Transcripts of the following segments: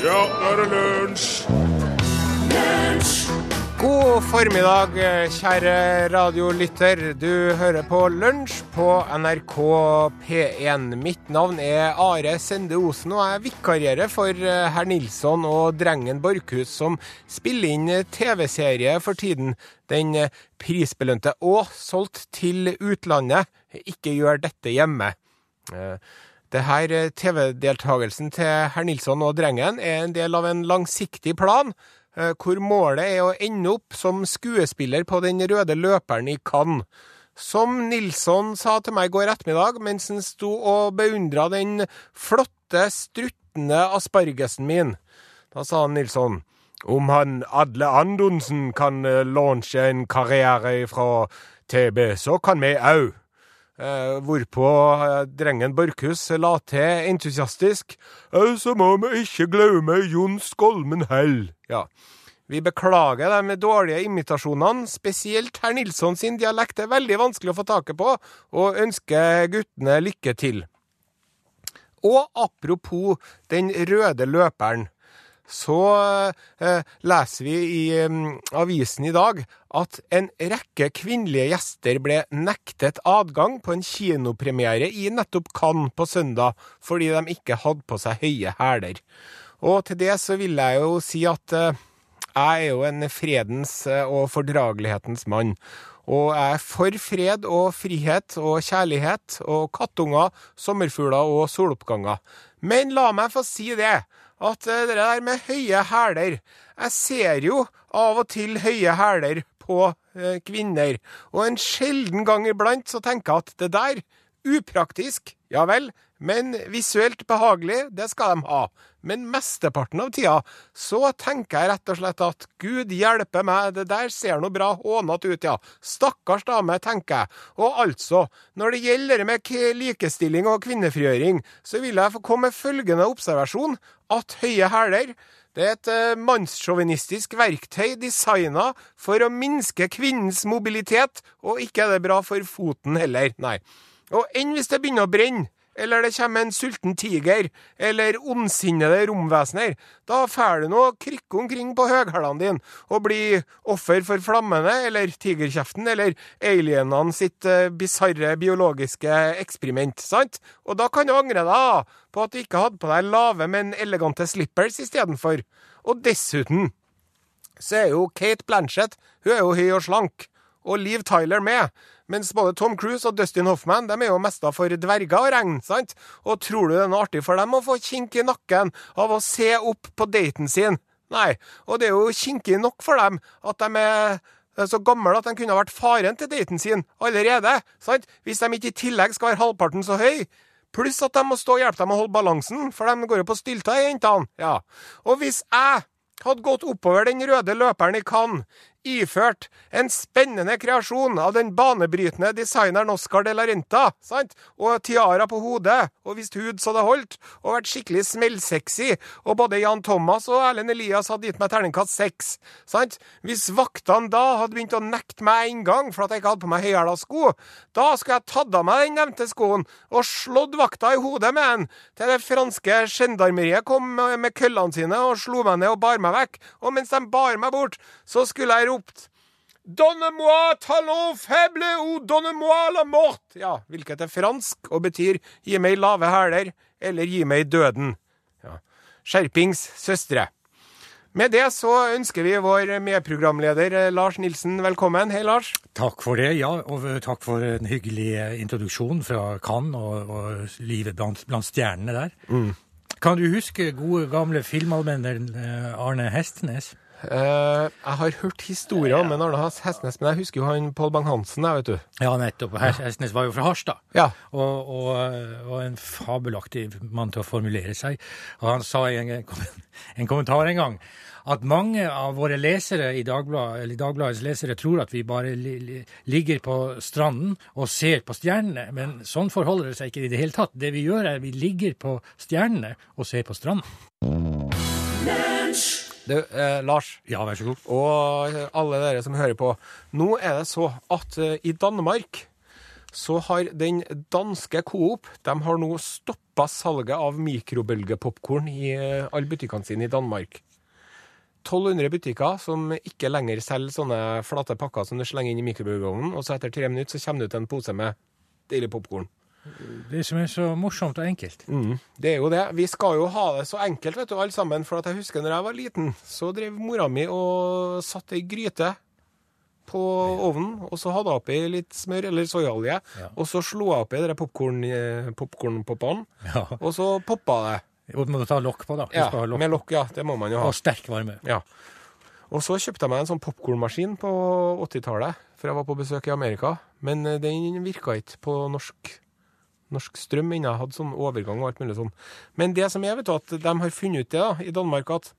Ja, nå er det lunsj! God formiddag, kjære radiolytter. Du hører på Lunsj på NRK P1. Mitt navn er Are Sende Osen, og jeg vikarierer for eh, herr Nilsson og drengen Borchhus, som spiller inn TV-serie for tiden. Den eh, prisbelønte og solgt til utlandet. Ikke gjør dette hjemme. Det her eh, TV-deltakelsen til herr Nilsson og drengen er en del av en langsiktig plan, eh, hvor målet er å ende opp som skuespiller på Den røde løperen i Cannes. Som Nilsson sa til meg i går ettermiddag mens han sto og beundra den flotte, struttende aspargesen min. Da sa han Nilsson om han Adle Andonsen kan eh, launche en karriere fra TB, så kan vi òg. Eh, hvorpå eh, drengen Borchhus la til entusiastisk «Eh, Så må vi ikke glemme Jon Skolmen hell. Ja. Vi beklager de dårlige imitasjonene, spesielt herr Nilsson sin dialekt er veldig vanskelig å få taket på, og ønsker guttene lykke til. Og apropos den røde løperen, så eh, leser vi i eh, avisen i dag at en rekke kvinnelige gjester ble nektet adgang på en kinopremiere i nettopp Cannes på søndag, fordi de ikke hadde på seg høye hæler. Og til det så vil jeg jo si at eh, jeg er jo en fredens eh, og fordragelighetens mann. Og jeg er for fred og frihet og kjærlighet og kattunger, sommerfugler og soloppganger. Men la meg få si det, at eh, det der med høye hæler. Jeg ser jo av og til høye hæler på eh, kvinner, og en sjelden gang iblant så tenker jeg at det der, upraktisk, ja vel, men visuelt behagelig, det skal de ha. Men mesteparten av tida så tenker jeg rett og slett at gud hjelpe meg, det der ser nå bra hånete ut, ja. Stakkars dame, tenker jeg. Og altså, når det gjelder med likestilling og kvinnefrigjøring, så vil jeg få komme med følgende observasjon, at høye hæler det er et eh, mannssjåvinistisk verktøy designa for å minske kvinnens mobilitet, og ikke er det bra for foten heller, nei. Og enn hvis det begynner å brenne, eller det kommer en sulten tiger, eller ondsinnede romvesener, da får du nå krykke omkring på høghælene dine og bli offer for flammene, eller tigerkjeften, eller alienene sitt uh, bisarre biologiske eksperiment, sant? Og da kan du angre deg på at du ikke hadde på deg lave, men elegante slippers istedenfor. Og dessuten så er jo Kate Blanchett hun er jo høy og slank, og Liv Tyler med. Mens både Tom Cruise og Dustin Hoffman de er jo mesta for dverger og regn. sant? Og tror du det er noe artig for dem å få kink i nakken av å se opp på daten sin? Nei. Og det er jo kinkig nok for dem at de er er så gamle at de kunne ha vært faren til daten sin allerede. sant? Hvis de ikke i tillegg skal være halvparten så høy. Pluss at de må stå og hjelpe dem å holde balansen, for de går jo på stylter, jentene. Ja. Og hvis jeg hadde gått oppover den røde løperen i Cannes, iført en spennende kreasjon av den banebrytende designeren Oscar de la Renta, sant? og tiara på hodet, og visst hud så det holdt, og vært skikkelig smellsexy, og både Jan Thomas og Erlend Elias hadde gitt meg terningkast seks, sant? Hvis vaktene da hadde begynt å nekte meg inngang for at jeg ikke hadde på meg høyhæla sko, da skulle jeg tatt av meg den nevnte skoen og slått vakta i hodet med den, til det franske gendarmeriet kom med køllene sine og slo meg ned og bar meg vekk, og mens de bar meg bort, så skulle jeg ropt Donne-moi talon faible ou donne-moi la mort. Ja, hvilket er fransk og betyr gi meg lave hæler eller gi meg døden. Ja. Skjerpings, søstre. Med det så ønsker vi vår medprogramleder eh, Lars Nilsen velkommen. Hei, Lars. Takk for det, ja, og takk for en hyggelig eh, introduksjon fra Cannes og, og livet blant, blant stjernene der. Kan du huske gode, gamle filmalmenneren eh, Arne Hestenes? Eh, jeg har hørt historier om en Arne Hestnes, men jeg husker jo han Pål Bang-Hansen, vet du. Ja, nettopp. Hestnes var jo fra Harstad. Ja. Og, og, og en fabelaktig mann til å formulere seg. Og han sa i en, en kommentar en gang at mange av våre lesere i Dagbladet, eller Dagbladets lesere tror at vi bare li, li, ligger på stranden og ser på stjernene, men sånn forholder det seg ikke i det hele tatt. Det vi gjør er at vi ligger på stjernene og ser på stranden. Du, eh, Lars. Ja, vær så god. Og alle dere som hører på. Nå er det så at eh, i Danmark så har den danske Coop de har nå stoppa salget av mikrobølgepopkorn i eh, alle butikkene sine i Danmark. 1200 butikker som ikke lenger selger sånne flate pakker som du slenger inn i mikrobølgeovnen, og så etter tre minutter så kommer det ut en pose med deilig popkorn. Det som er så morsomt og enkelt. Mm, det er jo det. Vi skal jo ha det så enkelt, vet du, alle sammen. For at jeg husker når jeg var liten, så drev mora mi og satte ei gryte på ovnen, og så hadde hun oppi litt smør eller soyaolje, Ja. og så slo hun oppi de popkorn- popkornpoppene, Ja. og så poppa det. Og Du må ta lokk på, da. Ja, lokk. med lokk, ja. Det må man jo ha. Og sterk varme. Ja. Og så kjøpte jeg meg en sånn popkornmaskin på 80-tallet, for jeg var på besøk i Amerika. Men eh, den virka ikke på norsk, norsk strøm ennå. Hadde sånn overgang og alt mulig sånn. Men det som er, vet du, at de har funnet ut det da, i Danmark, at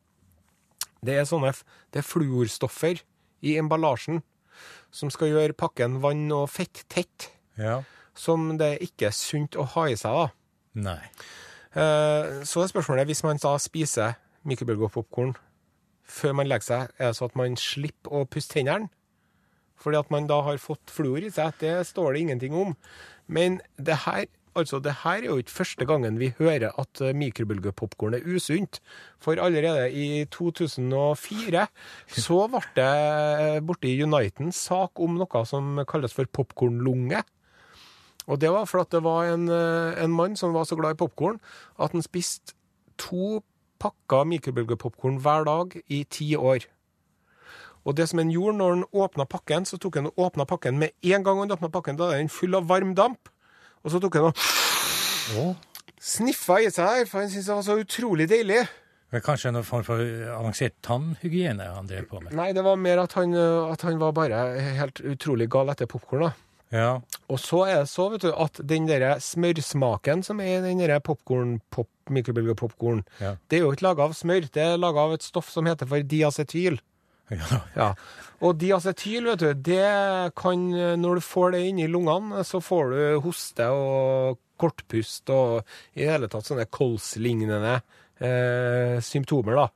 det er sånne det er fluorstoffer i emballasjen som skal gjøre pakken vann- og fett-tett, Ja. som det ikke er sunt å ha i seg, da. Nei. Eh, Så er spørsmålet, hvis man da spiser mikrobølgepopkorn før man legger seg, er det så at man slipper å pusse tennene? Fordi at man da har fått fluor i seg, det står det ingenting om. Men det her, altså det her er jo ikke første gangen vi hører at eh, mikrobølgepopkorn er usunt. For allerede i 2004 så ble det eh, borte i Uniten sak om noe som kalles for popkornlunge. Og det var fordi det var en, eh, en mann som var så glad i popkorn at han spiste to pakker mikrobølgepopkorn hver dag i ti år. Og det som han gjorde når han åpna pakken, så tok han og åpna pakken med en gang han åpna pakken, da er den full av varm damp. Og så tok han og sniffa i seg her, for han syntes det var så utrolig deilig. men kanskje en form for avansert tannhygiene han drev på med. Nei, det var mer at han, eh, at han var bare helt utrolig gal etter popkorn. Ja. Og så er det så, vet du, at den der smørsmaken som er i den der popcorn, pop, mikrobølgepopkorn, Ja. det er jo ikke laga av smør, det er laga av et stoff som heter for diacetyl. Ja. Og diacetyl, vet du, det kan, når du får det inn i lungene, så får du hoste og kortpust og i det hele tatt sånne kolslignende eh, symptomer, da.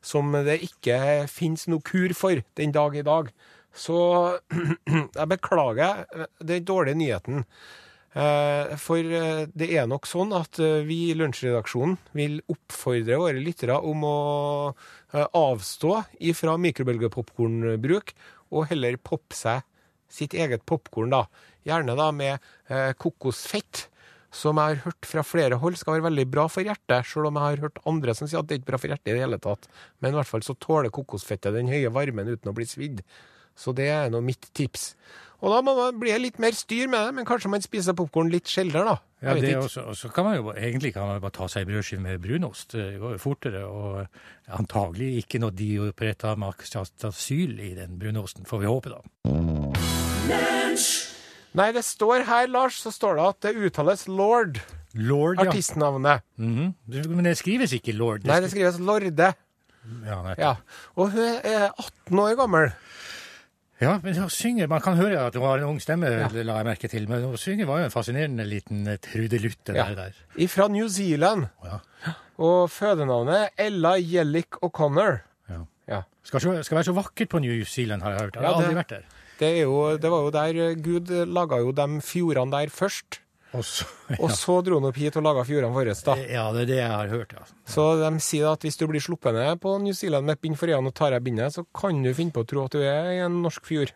Som det ikke finnes noe kur for den dag i dag. Så jeg beklager den dårlige nyheten. Eh, For eh, det er nok sånn at eh, vi i Lunsjredaksjonen vil oppfordre våre lyttere om å avstå ifra mikrobølgepopkornbruk, og heller poppe seg sitt eget popkorn, da. Gjerne da med kokosfett, som jeg har hørt fra flere hold skal være veldig bra for hjertet, selv om jeg har hørt andre som sier at det er ikke bra for hjertet i det hele tatt. Men i hvert fall så tåler kokosfettet den høye varmen uten å bli svidd. Så det er nå mitt tips. Og da må man bli litt mer styr med det, men kanskje man spiser popkorn litt sjeldnere, da. Ja, det også, og så kan man jo egentlig kan man bare ta seg en brødskive med brunost. Det går jo fortere, og antagelig ikke noe diopreta makstasyl i den brunosten, får vi håpe, da. Nei, det står her, Lars, så står det at det uttales lord, Lord, ja. artistnavnet. Mm -hmm. Men det skrives ikke lord. Nei, det skrives Lorde. Ja. Ja. Og hun er 18 år gammel. Ja, men hun synger, Man kan høre at hun har en ung stemme, Ja. la jeg merke til. Men hun synger var jo en fascinerende liten eh, trudelutte Ja. der. der. Fra New Zealand. Ja. Og fødenavnet Ella Jellick O'Connor. Ja. Ja. Skal, skal være så vakkert på New Zealand, har jeg hørt. Jeg har aldri vært der. Det, er jo, det var jo der Gud laga jo de fjordene der først. Og så, Og så dro han opp hit og laga fjordene våre. da. ja, det er det jeg har hørt, ja. Så de sier at hvis du blir sluppet ned på New Zealand med et bind for øynene og tar av bindet, så kan du finne på å tro at du er i en norsk fjord.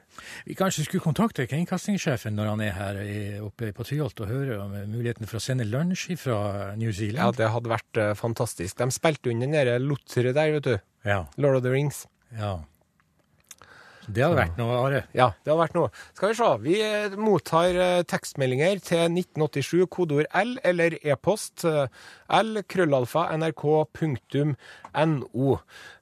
Vi kanskje skulle kontakte kringkastingssjefen når han er her oppe på Tyholt og høre om muligheten for å sende lunsj fra New Zealand? Ja, det hadde vært eh, fantastisk. De spilte under den der Lotheret der, vet du. Ja, Lord of the Rings. ja. Det hadde vært noe, Are. Ja, det hadde vært noe. Skal vi se. Vi eh, mottar eh, tekstmeldinger til 1987, kodeord L, eller e-post eh, l, krøllalfa, nrk.no.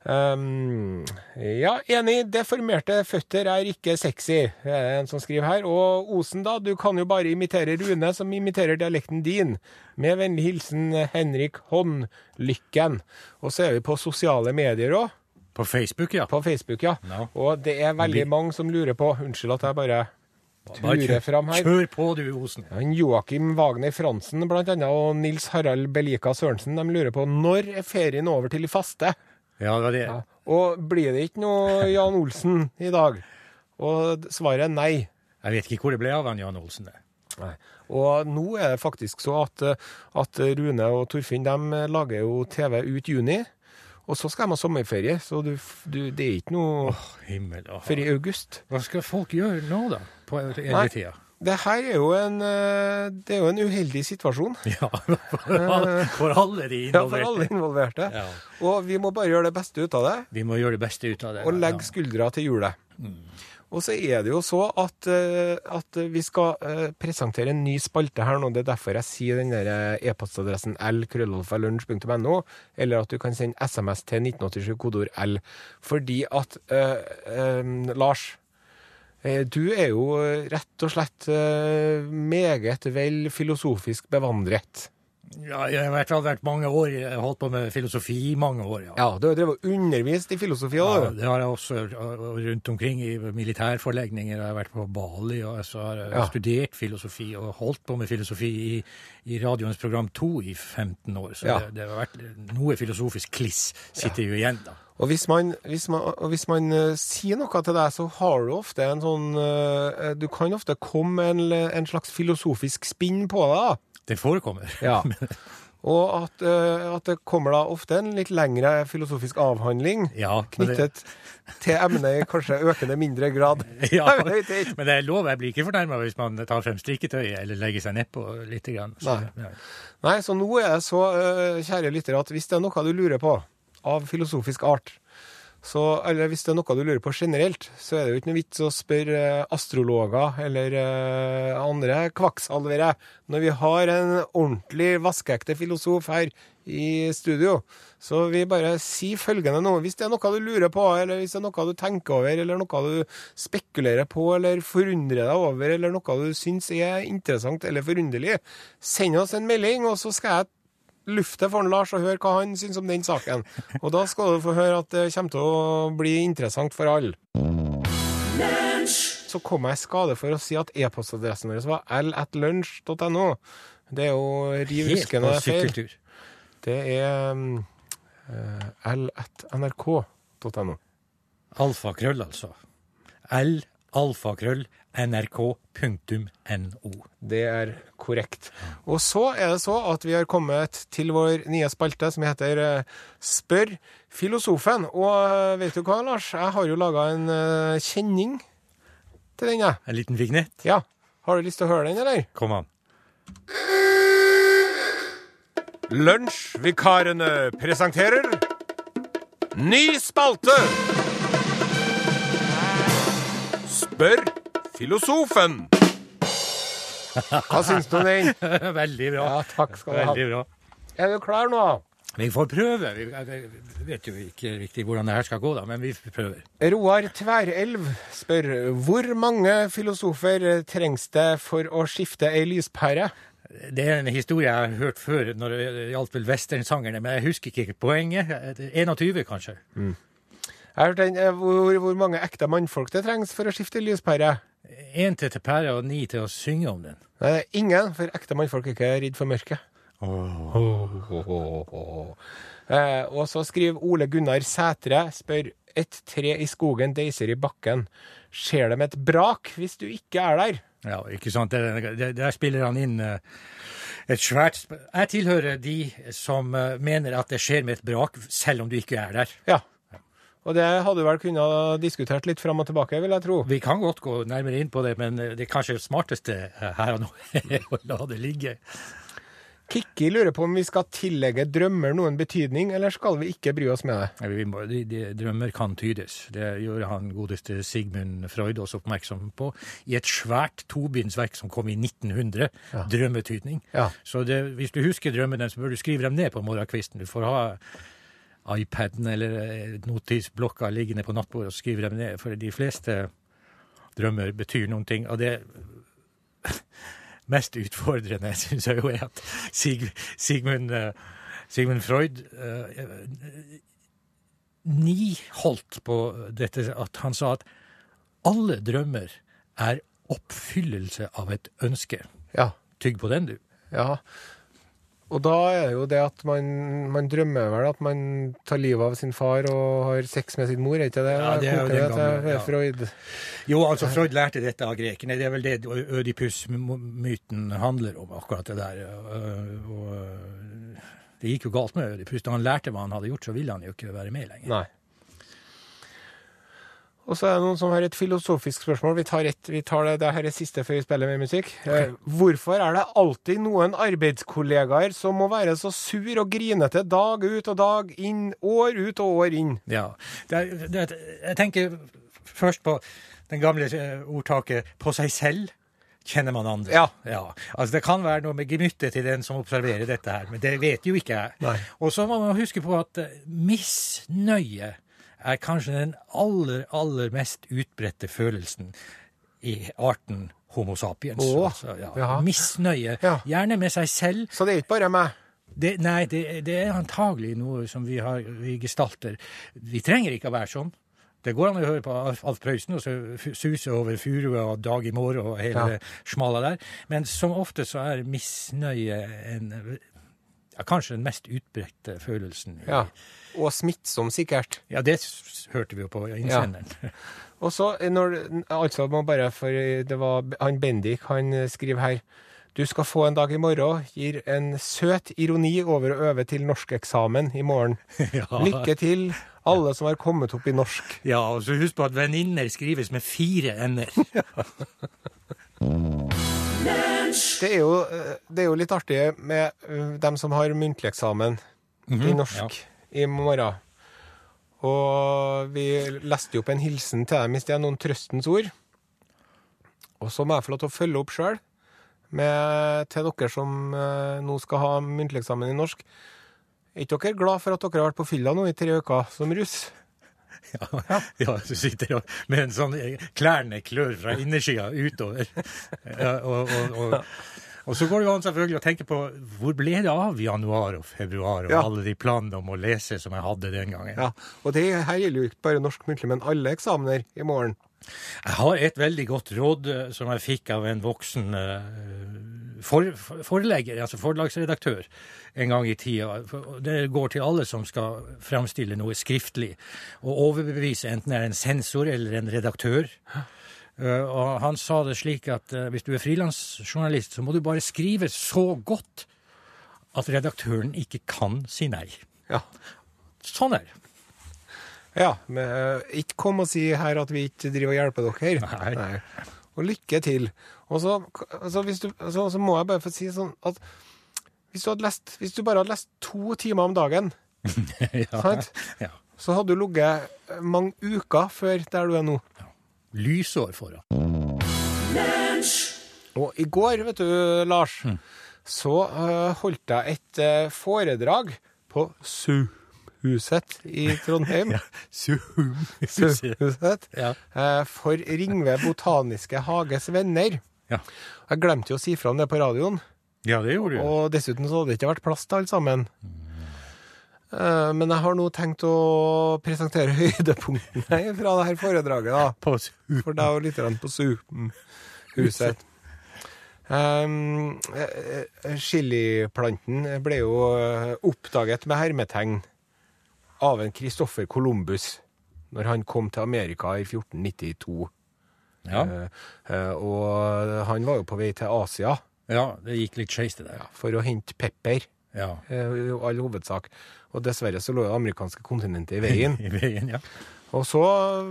Um, ja, enig. Deformerte føtter er ikke sexy, er det en som skriver her. Og Osen, da. Du kan jo bare imitere Rune, som imiterer dialekten din. Med vennlig hilsen Henrik Håndlykken. Og så er vi på sosiale medier òg. På Facebook, ja. På Facebook, ja. No. Og det er veldig mange som lurer på Unnskyld at jeg bare turer fram her. Kjør på, du, Osen. Joakim Wagner Fransen blant annet, og Nils Harald Belika Sørensen de lurer på når er ferien over til de faste? Ja, det var det. Ja. Og blir det ikke noe Jan Olsen i dag? Og svaret er nei. Jeg vet ikke hvor det ble av han Jan Olsen. det. Nei. Og nå er det faktisk så at, at Rune og Torfinn de lager jo TV ut juni. Og så skal de ha sommerferie, så du, du, det er ikke noe Himmel oh. før i august. Hva skal folk gjøre nå, da? På eldretida? Det her er jo en, eh, det er jo en uheldig situasjon. Ja, for, alle- for alle de Ja, for alle involverte. involverte. Ja. Og vi må bare gjøre det beste ut av det, Vi må gjøre det beste ut av det. og legge ja. skuldra til hjulet. Og så er det jo så at, eh, at vi skal eh, presentere en ny spalte her nå. Det er derfor jeg sier den der eh, e-postadressen l-krøllalfa-lunsj.no, eller at du kan sende SMS til 1987 kodeord L. Fordi at eh, eh, Lars, du er jo rett og slett meget vel filosofisk bevandret. Ja, jeg har i hvert fall vært mange år, jeg har holdt på med filosofi i mange år, ja. Ja, du har drevet undervist i filosofi òg, Ja, det har jeg også og rundt omkring i militærforlegninger. Jeg har vært på Bali og så har jeg Ja. studert filosofi og holdt på med filosofi i, i radioens program 2 i 15 år. Så Ja. det, det har vært noe filosofisk kliss sitter jo igjen, da. Og hvis man, hvis man, hvis man uh, sier noe til deg, så har du ofte en sånn uh, Du kan ofte komme med en, en slags filosofisk spinn på det. da. Det forekommer. Ja. Og at, uh, at det kommer da ofte en litt lengre filosofisk avhandling Ja, knyttet det- til emnet i kanskje økende mindre grad. Ja, Jeg men det er lov, jeg blir ikke fornærma hvis man tar frem strikketøyet eller legger seg nedpå litt. Grann. Så, Nei. ja. Nei, så nå er det så, uh, kjære lyttere, at hvis det er noe du lurer på av filosofisk art, så, eller hvis det er noe du lurer på generelt, så er det jo ikke noe vits å spørre eh, astrologer eller eh, andre kvakksalvere når vi har en ordentlig vaskeekte filosof her i studio. Så vi bare sier følgende nå. Hvis det er noe du lurer på, eller hvis det er noe du tenker over, eller noe du spekulerer på, eller forundrer deg over, eller noe du syns er interessant eller forunderlig, send oss en melding, og så skal jeg lufte for Lars og høre hva han syns om den saken. Og da skal du få høre at det kommer til å bli interessant for alle. Så kom jeg i skade for å si at e-postadressen vår var l.lunsj.no. Det er jo riv ruskende feil. Det er um, eh, l.nrk.no. Alfakrøll, altså. L, alfakrøll, nrk.no. Det er korrekt. Og så er det så at vi har kommet til vår nye spalte som heter eh, Spør filosofen. Og eh, vet du hva, Lars? Jeg har jo laga en eh, kjenning til den, jeg. En liten vignett. Ja. Har du lyst til å høre den, eller? Kom an. Lunsjvikarene presenterer Ny spalte! Spør filosofen. Hva syns du om den? Veldig bra. Ja, takk skal du ha. Bra. Er du klar nå? Vi får prøve. Vi vet jo ikke riktig hvordan det her skal gå, da, men vi prøver. Roar Tverelv spør hvor mange filosofer trengs det for å skifte ei lyspære? Det er en historie jeg har hørt før når det gjaldt vel westernsangerne, men jeg husker ikke poenget. 21, kanskje. Jeg har hørt den, eh, hvor, hvor mange ekte mannfolk det trengs for å skifte lyspære? Én til til pære og ni til å synge om den. Nei, det er ingen, for ekte mannfolk er ikke redd for mørket. Eh, og så skriver Ole Gunnar Sætre, spør et tre i skogen deiser i bakken. Skjer det med et brak hvis du ikke er der? Ja, ikke sant? Der, der, der spiller han inn uh, et svært Jeg tilhører de som uh, mener at det skjer med et brak, selv om du ikke er der. Ja. Og det hadde du vel kunnet diskutert litt fram og tilbake, vil jeg tro. Vi kan godt gå nærmere inn på det, men det kanskje smarteste her og nå er å la det ligge. Kikki lurer på om vi skal tillegge drømmer noen betydning, eller skal vi ikke bry oss med det? Vi må, de, de, drømmer kan tydes. Det gjorde han godeste Sigmund Freud oss oppmerksom på i et svært tobindsverk som kom i 1900, 'Drømmetydning'. Ja. Så det, hvis du husker drømmene, så bør du skrive dem ned på morgenkvisten. Du får ha iPaden eller eh, notisblokka liggende på nattbordet og skrive dem ned, for de fleste drømmer betyr noen ting. Og det mest utfordrende syns jeg jo er at Sig, Sigmund, eh, Sigmund Freud eh, niholdt på dette at han sa at alle drømmer er oppfyllelse av et ønske. Ja. Tygg på den, du. Ja. Og da er det jo det at man, man drømmer vel at man tar livet av sin far og har sex med sin mor, er ikke det? Ja, det er jo den til ja. Freud. Jo, altså Freud lærte dette av grekerne. Det er vel det Ødipus-myten handler om, akkurat det der. Og det gikk jo galt med Ødipus. Da han lærte hva han hadde gjort, så ville han jo ikke være med lenger. Nei. Og så er det noen som har et filosofisk spørsmål. Vi tar, et, vi tar det, det her er siste før vi spiller mer musikk. Okay. hvorfor er det alltid noen arbeidskollegaer som må være så sur og grinete dag ut og dag inn, år ut og år inn? Ja. Det, er- det, er- jeg tenker først på den gamle eh, ordtaket 'på seg selv'. Kjenner man andre? Ja. Altså Det kan være noe med gemyttet til den som observerer dette her, men det vet jo ikke jeg. Og så må man huske på at eh, misnøye er kanskje den aller, aller mest utbredte følelsen i arten Homo sapiens. Å, altså, ja. Misnøye. Ja. Gjerne med seg selv. Så det er ikke bare meg. Det, nei, det, det er antagelig noe som vi har vi gestalter. Vi trenger ikke å være sånn. Det går an å høre på Alf Prøysen og så suse over furua og dag i morgen og hele Ja. smala der. Men som ofte så er misnøye en ja, kanskje den mest utbredte følelsen. i- Ja. Og smittsom, sikkert. ja, det hørte vi jo på innsenderen. Og så, når, altså må bare for det var han Bendik, han eh, skriver her Du skal få en dag i morgen, gir en søt ironi over å øve til norskeksamen i morgen. Ja. Lykke til, alle som har kommet opp i norsk. Ja, og så husk på at venninner skrives med fire ender. Det er jo, eh, det er jo litt artig med eh, dem som har muntlig eksamen i norsk i morgen. Og vi leste jo opp en hilsen til dem i sted, noen trøstens ord. Og så må jeg få lov til å følge opp sjøl til dere som eh, nå skal ha muntlig eksamen i norsk. Er ikke dere glad for at dere har vært på fylla nå i tre uker som russ? Ja, ja, så sitter jeg med en sånn eh, klærne klør fra innersida utover. Ja, og, og, og, og så går det jo an selvfølgelig å tenke på hvor ble det av januar og februar og Ja. alle de planene om å lese som jeg hadde den gangen. Ja, Og det her gjelder jo ikke bare norsk muntlig, men alle eksamener i morgen. Jeg har et veldig godt råd eh, som jeg fikk av en voksen eh, for, for, forlegger, altså forlagsredaktør, en gang i tida. Det går til alle som skal fremstille noe skriftlig, og overbevise enten det er en sensor eller en redaktør. Eh, og han sa det slik at eh, hvis du er frilansjournalist, så må du bare skrive så godt at redaktøren ikke kan si nei. Ja. Sånn er det. Ja, men eh, ikke kom og si her at vi ikke driver og hjelper dere. Nei. Og lykke til. Og så, altså, hvis du, altså, så må jeg bare få si sånn at hvis du, lest, hvis du bare hadde lest to timer om dagen, ja. sant, ja. så hadde du ligget mange uker før der du er nå. Lysår foran. Og i går, vet du, Lars, Mm. så uh, holdt jeg et uh, foredrag på Zoom-huset i Trondheim. Zoom. Su-huset. Ja. Uh, For Ringve Botaniske Hages venner. Ja. Jeg glemte jo å si fra om det på radioen. ja, det gjorde du. Og dessuten så hadde det ikke vært plass til alle sammen. Eh, Men jeg har nå tenkt å presentere høydepunktene fra dette foredraget, da. På. For deg og lytterne på Zoom-huset. Um, eh, eh, Chiliplanten ble jo eh, oppdaget med hermetegn av en Christoffer Columbus når han kom til Amerika i 1492. Ja. Uh, eh, og han var jo på vei til Asia ja, det gikk litt skeis det der. for å hente pepper. Ja. uh, i all hovedsak. Og dessverre så lå det amerikanske kontinentet i veien. I veien, ja. Og så,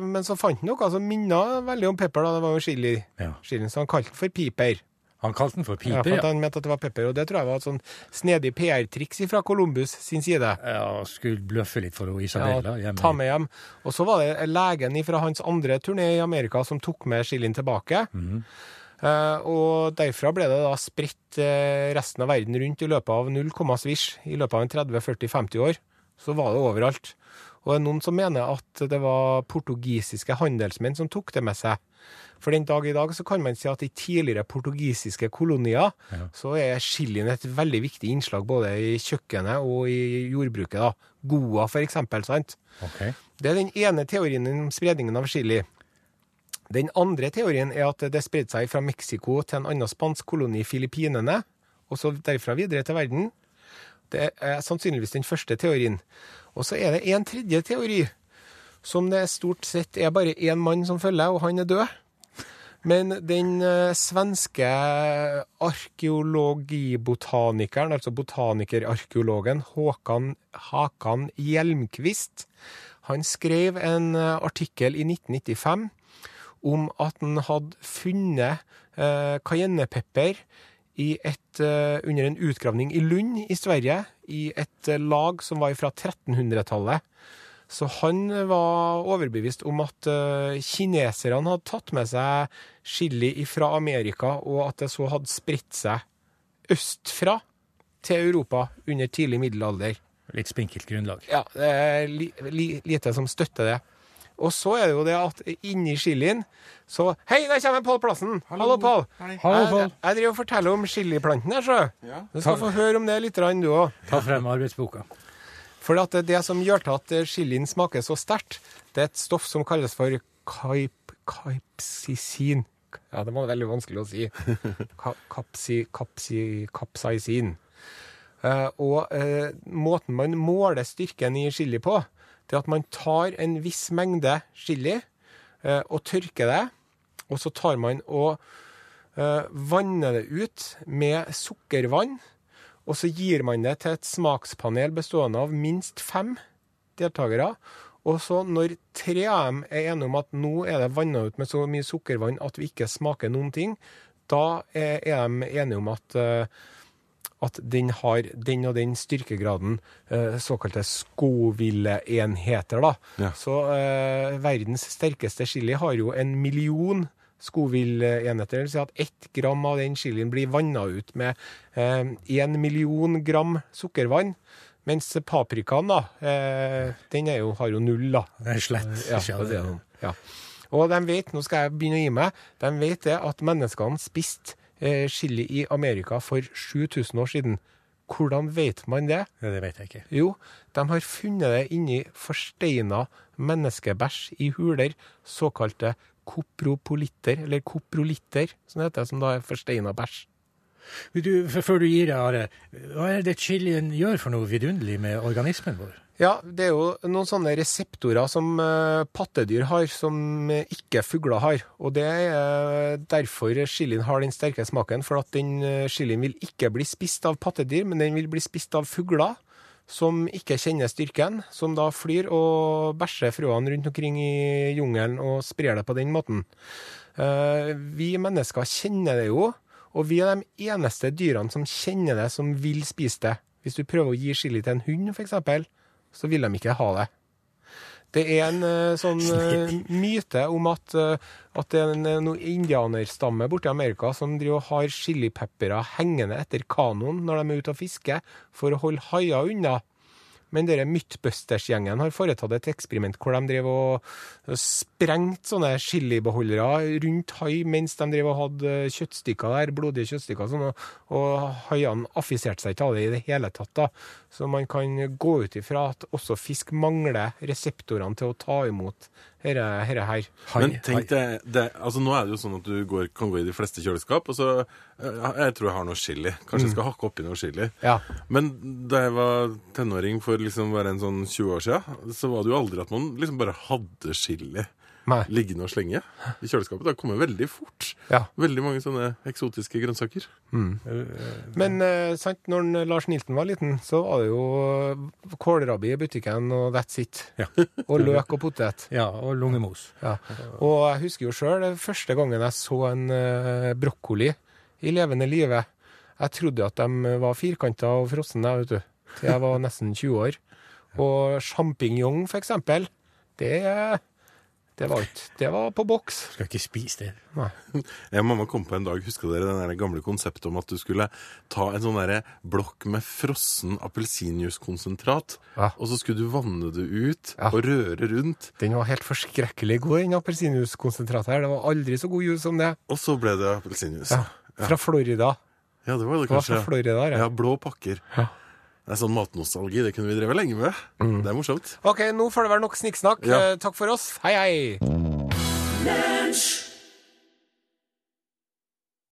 men så fant han noe som minna veldig om pepper. da, Det var jo chili. ja. chili så han kalte den for piper. Han kalte den for Ja, piper, for ja. han mente at det var pepper, og det tror jeg var et sånn snedig PR-triks fra Columbus sin side. Ja, skulle bløffe litt for Isabella Ja, ta med hjem. Og så var det legen fra hans andre turné i Amerika som tok med chilien tilbake. Mhm. Eh, og derfra ble det da spredt eh, resten av verden rundt i løpet av 0, svisj. I løpet av en 30-40-50 år. Så var det overalt. Og det er noen som mener at det var portugisiske handelsmenn som tok det med seg. For den dag i dag så kan man si at i tidligere portugisiske kolonier Ja. så er chilien et veldig viktig innslag både i kjøkkenet og i jordbruket. da. Goa for eksempel, sant? Ok. Det er den ene teorien om spredningen av chili. Den andre teorien er at det spredde seg fra Mexico til en annen spansk koloni, Filippinene, og så derfra videre til verden. Det er sannsynligvis den første teorien. Og så er det en tredje teori, som det stort sett er bare én mann som følger, og han er død. Men den eh, svenske arkeologibotanikeren, altså botanikerarkeologen Håkan Hakan Hjelmqvist, han skrev en eh, artikkel i 1995 om at han hadde funnet eh, cayennepepper eh, under en utgravning i Lund i Sverige, i et eh, lag som var fra 1300-tallet. Så han var overbevist om at eh, kineserne hadde tatt med seg chili fra Amerika, og at det så hadde spredt seg østfra til Europa under tidlig middelalder. Litt spinkelt grunnlag. Ja, det er li, li, lite som støtter det. Og så er det jo det at inni chilien så Hei, der kommer Pål Plassen! Hallo, Pål. Jeg, jeg driver og forteller om chiliplanten her, så. Du skal få høre om det litt, du òg. Ta frem arbeidsboka. For at det, det som gjør til at chilien smaker så sterkt, det er et stoff som kalles for kaip, kaipsisin. Ja, det var veldig vanskelig å si. Ka, kapsi, kapsi, kapsaisin. Uh, og uh, måten man måler styrken i chili på, det er at man tar en viss mengde chili eh, og tørker det, og så tar man og eh, vanner det ut med sukkervann, og så gir man det til et smakspanel bestående av minst fem deltakere. Og så når tre av dem er enige om at nå er det vanna ut med så mye sukkervann at vi ikke smaker noen ting, da er de enige om at, eh, at den har den og den styrkegraden, eh, såkalte skovilleenheter, da. Ja. Så eh, verdens sterkeste chili har jo en million Scoville-enheter. Det vil si at ett gram av den chilien blir vanna ut med én million gram sukkervann. Mens paprikaen, da, eh, den jo, har jo null, da. Det er slett. Ja, ikke det er ja. Og de vet, nå skal jeg begynne å gi meg, de vet det at menneskene spiste eh, chili i Amerika for 7000 år siden. Hvordan vet man det? Ja, det vet jeg ikke. Jo, de har funnet det inni forsteina menneskebæsj i huler, såkalte kopropolitter, eller koprolitter, som det heter, som da er forsteina bæsj. Du, før du gir deg, Are, hva er det chilien gjør for noe vidunderlig med organismen vår? Ja, det er jo noen sånne reseptorer som eh, pattedyr har, som eh, ikke fugler har. Og det er eh, derfor chilien har den sterke smaken, for at den chilien vil ikke bli spist av pattedyr, men den vil bli spist av fugler som ikke kjenner styrken, som da flyr og bæsjer frøene rundt omkring i jungelen og sprer det på den måten. Vi mennesker kjenner det jo, og vi er de eneste dyrene som kjenner det, som vil spise det. Hvis du prøver å gi chili til en hund, f.eks., så vil de ikke ha det. Det er en uh, sånn uh, myte om at, uh, at det er en, eh, noe indianerstamme borte i Amerika som driver og har chilipeppere hengende etter kanoen når de er ute og fisker, for å holde haier unna. Men dere Mythbusters-gjengen har foretatt et eksperiment hvor de drev og sprengte sånne chilibeholdere rundt hai mens de drev og hadde kjøttstykker der, blodige kjøttstykker, sånn, og, og haiene affiserte seg ikke av det i det hele tatt. da. Så man kan gå ut ifra at også fisk mangler reseptorene til å ta imot dette her. Hai- Men tenk det altså Nå er det jo sånn at du går, kan gå i de fleste kjøleskap, og så eh, Jeg tror jeg har noe chili. Kanskje jeg skal hakke oppi noe chili. Ja. Men da jeg var tenåring for liksom bare en sånn 20 år siden, så var det jo aldri at man liksom bare hadde chili Nei. liggende og slenge i kjøleskapet. Det kommer veldig fort. Ja. Veldig mange sånne eksotiske grønnsaker. Men eh, sant, når Lars Nilsen var liten, så var det jo eh, kålrabi i butikken, og that's it. Ja. Og løk og potet. ja, og lungemos. Ja. Og jeg husker jo sjøl første gangen jeg så en eh, brokkoli i levende live. Jeg trodde at de var firkanta og frosne, vet du. Til jeg var nesten 20 år. Og sjampinjong, for eksempel, det, det var ikke Det var på boks. Skal ikke spise det. Nei. Jeg og mamma kom på en dag, husker dere den gamle konseptet om at du skulle ta en sånn blokk med frossen appelsinjuicekonsentrat, Ja. og så skulle du vanne det ut Ja. og røre rundt, Den var helt forskrekkelig god, den appelsinjuicekonsentratet her. Det var aldri så god juice som det. og så ble det appelsinjuice. Ja. Fra Florida. Ja, det var det Det var kanskje. fra Florida, ja. Ja, blå pakker. Ja. Det er sånn matnostalgi, det kunne vi drevet lenge med. Det er morsomt. OK, nå får det være nok snikksnakk. Ja. Eh, Takk for oss. Hei, hei. Lunsj!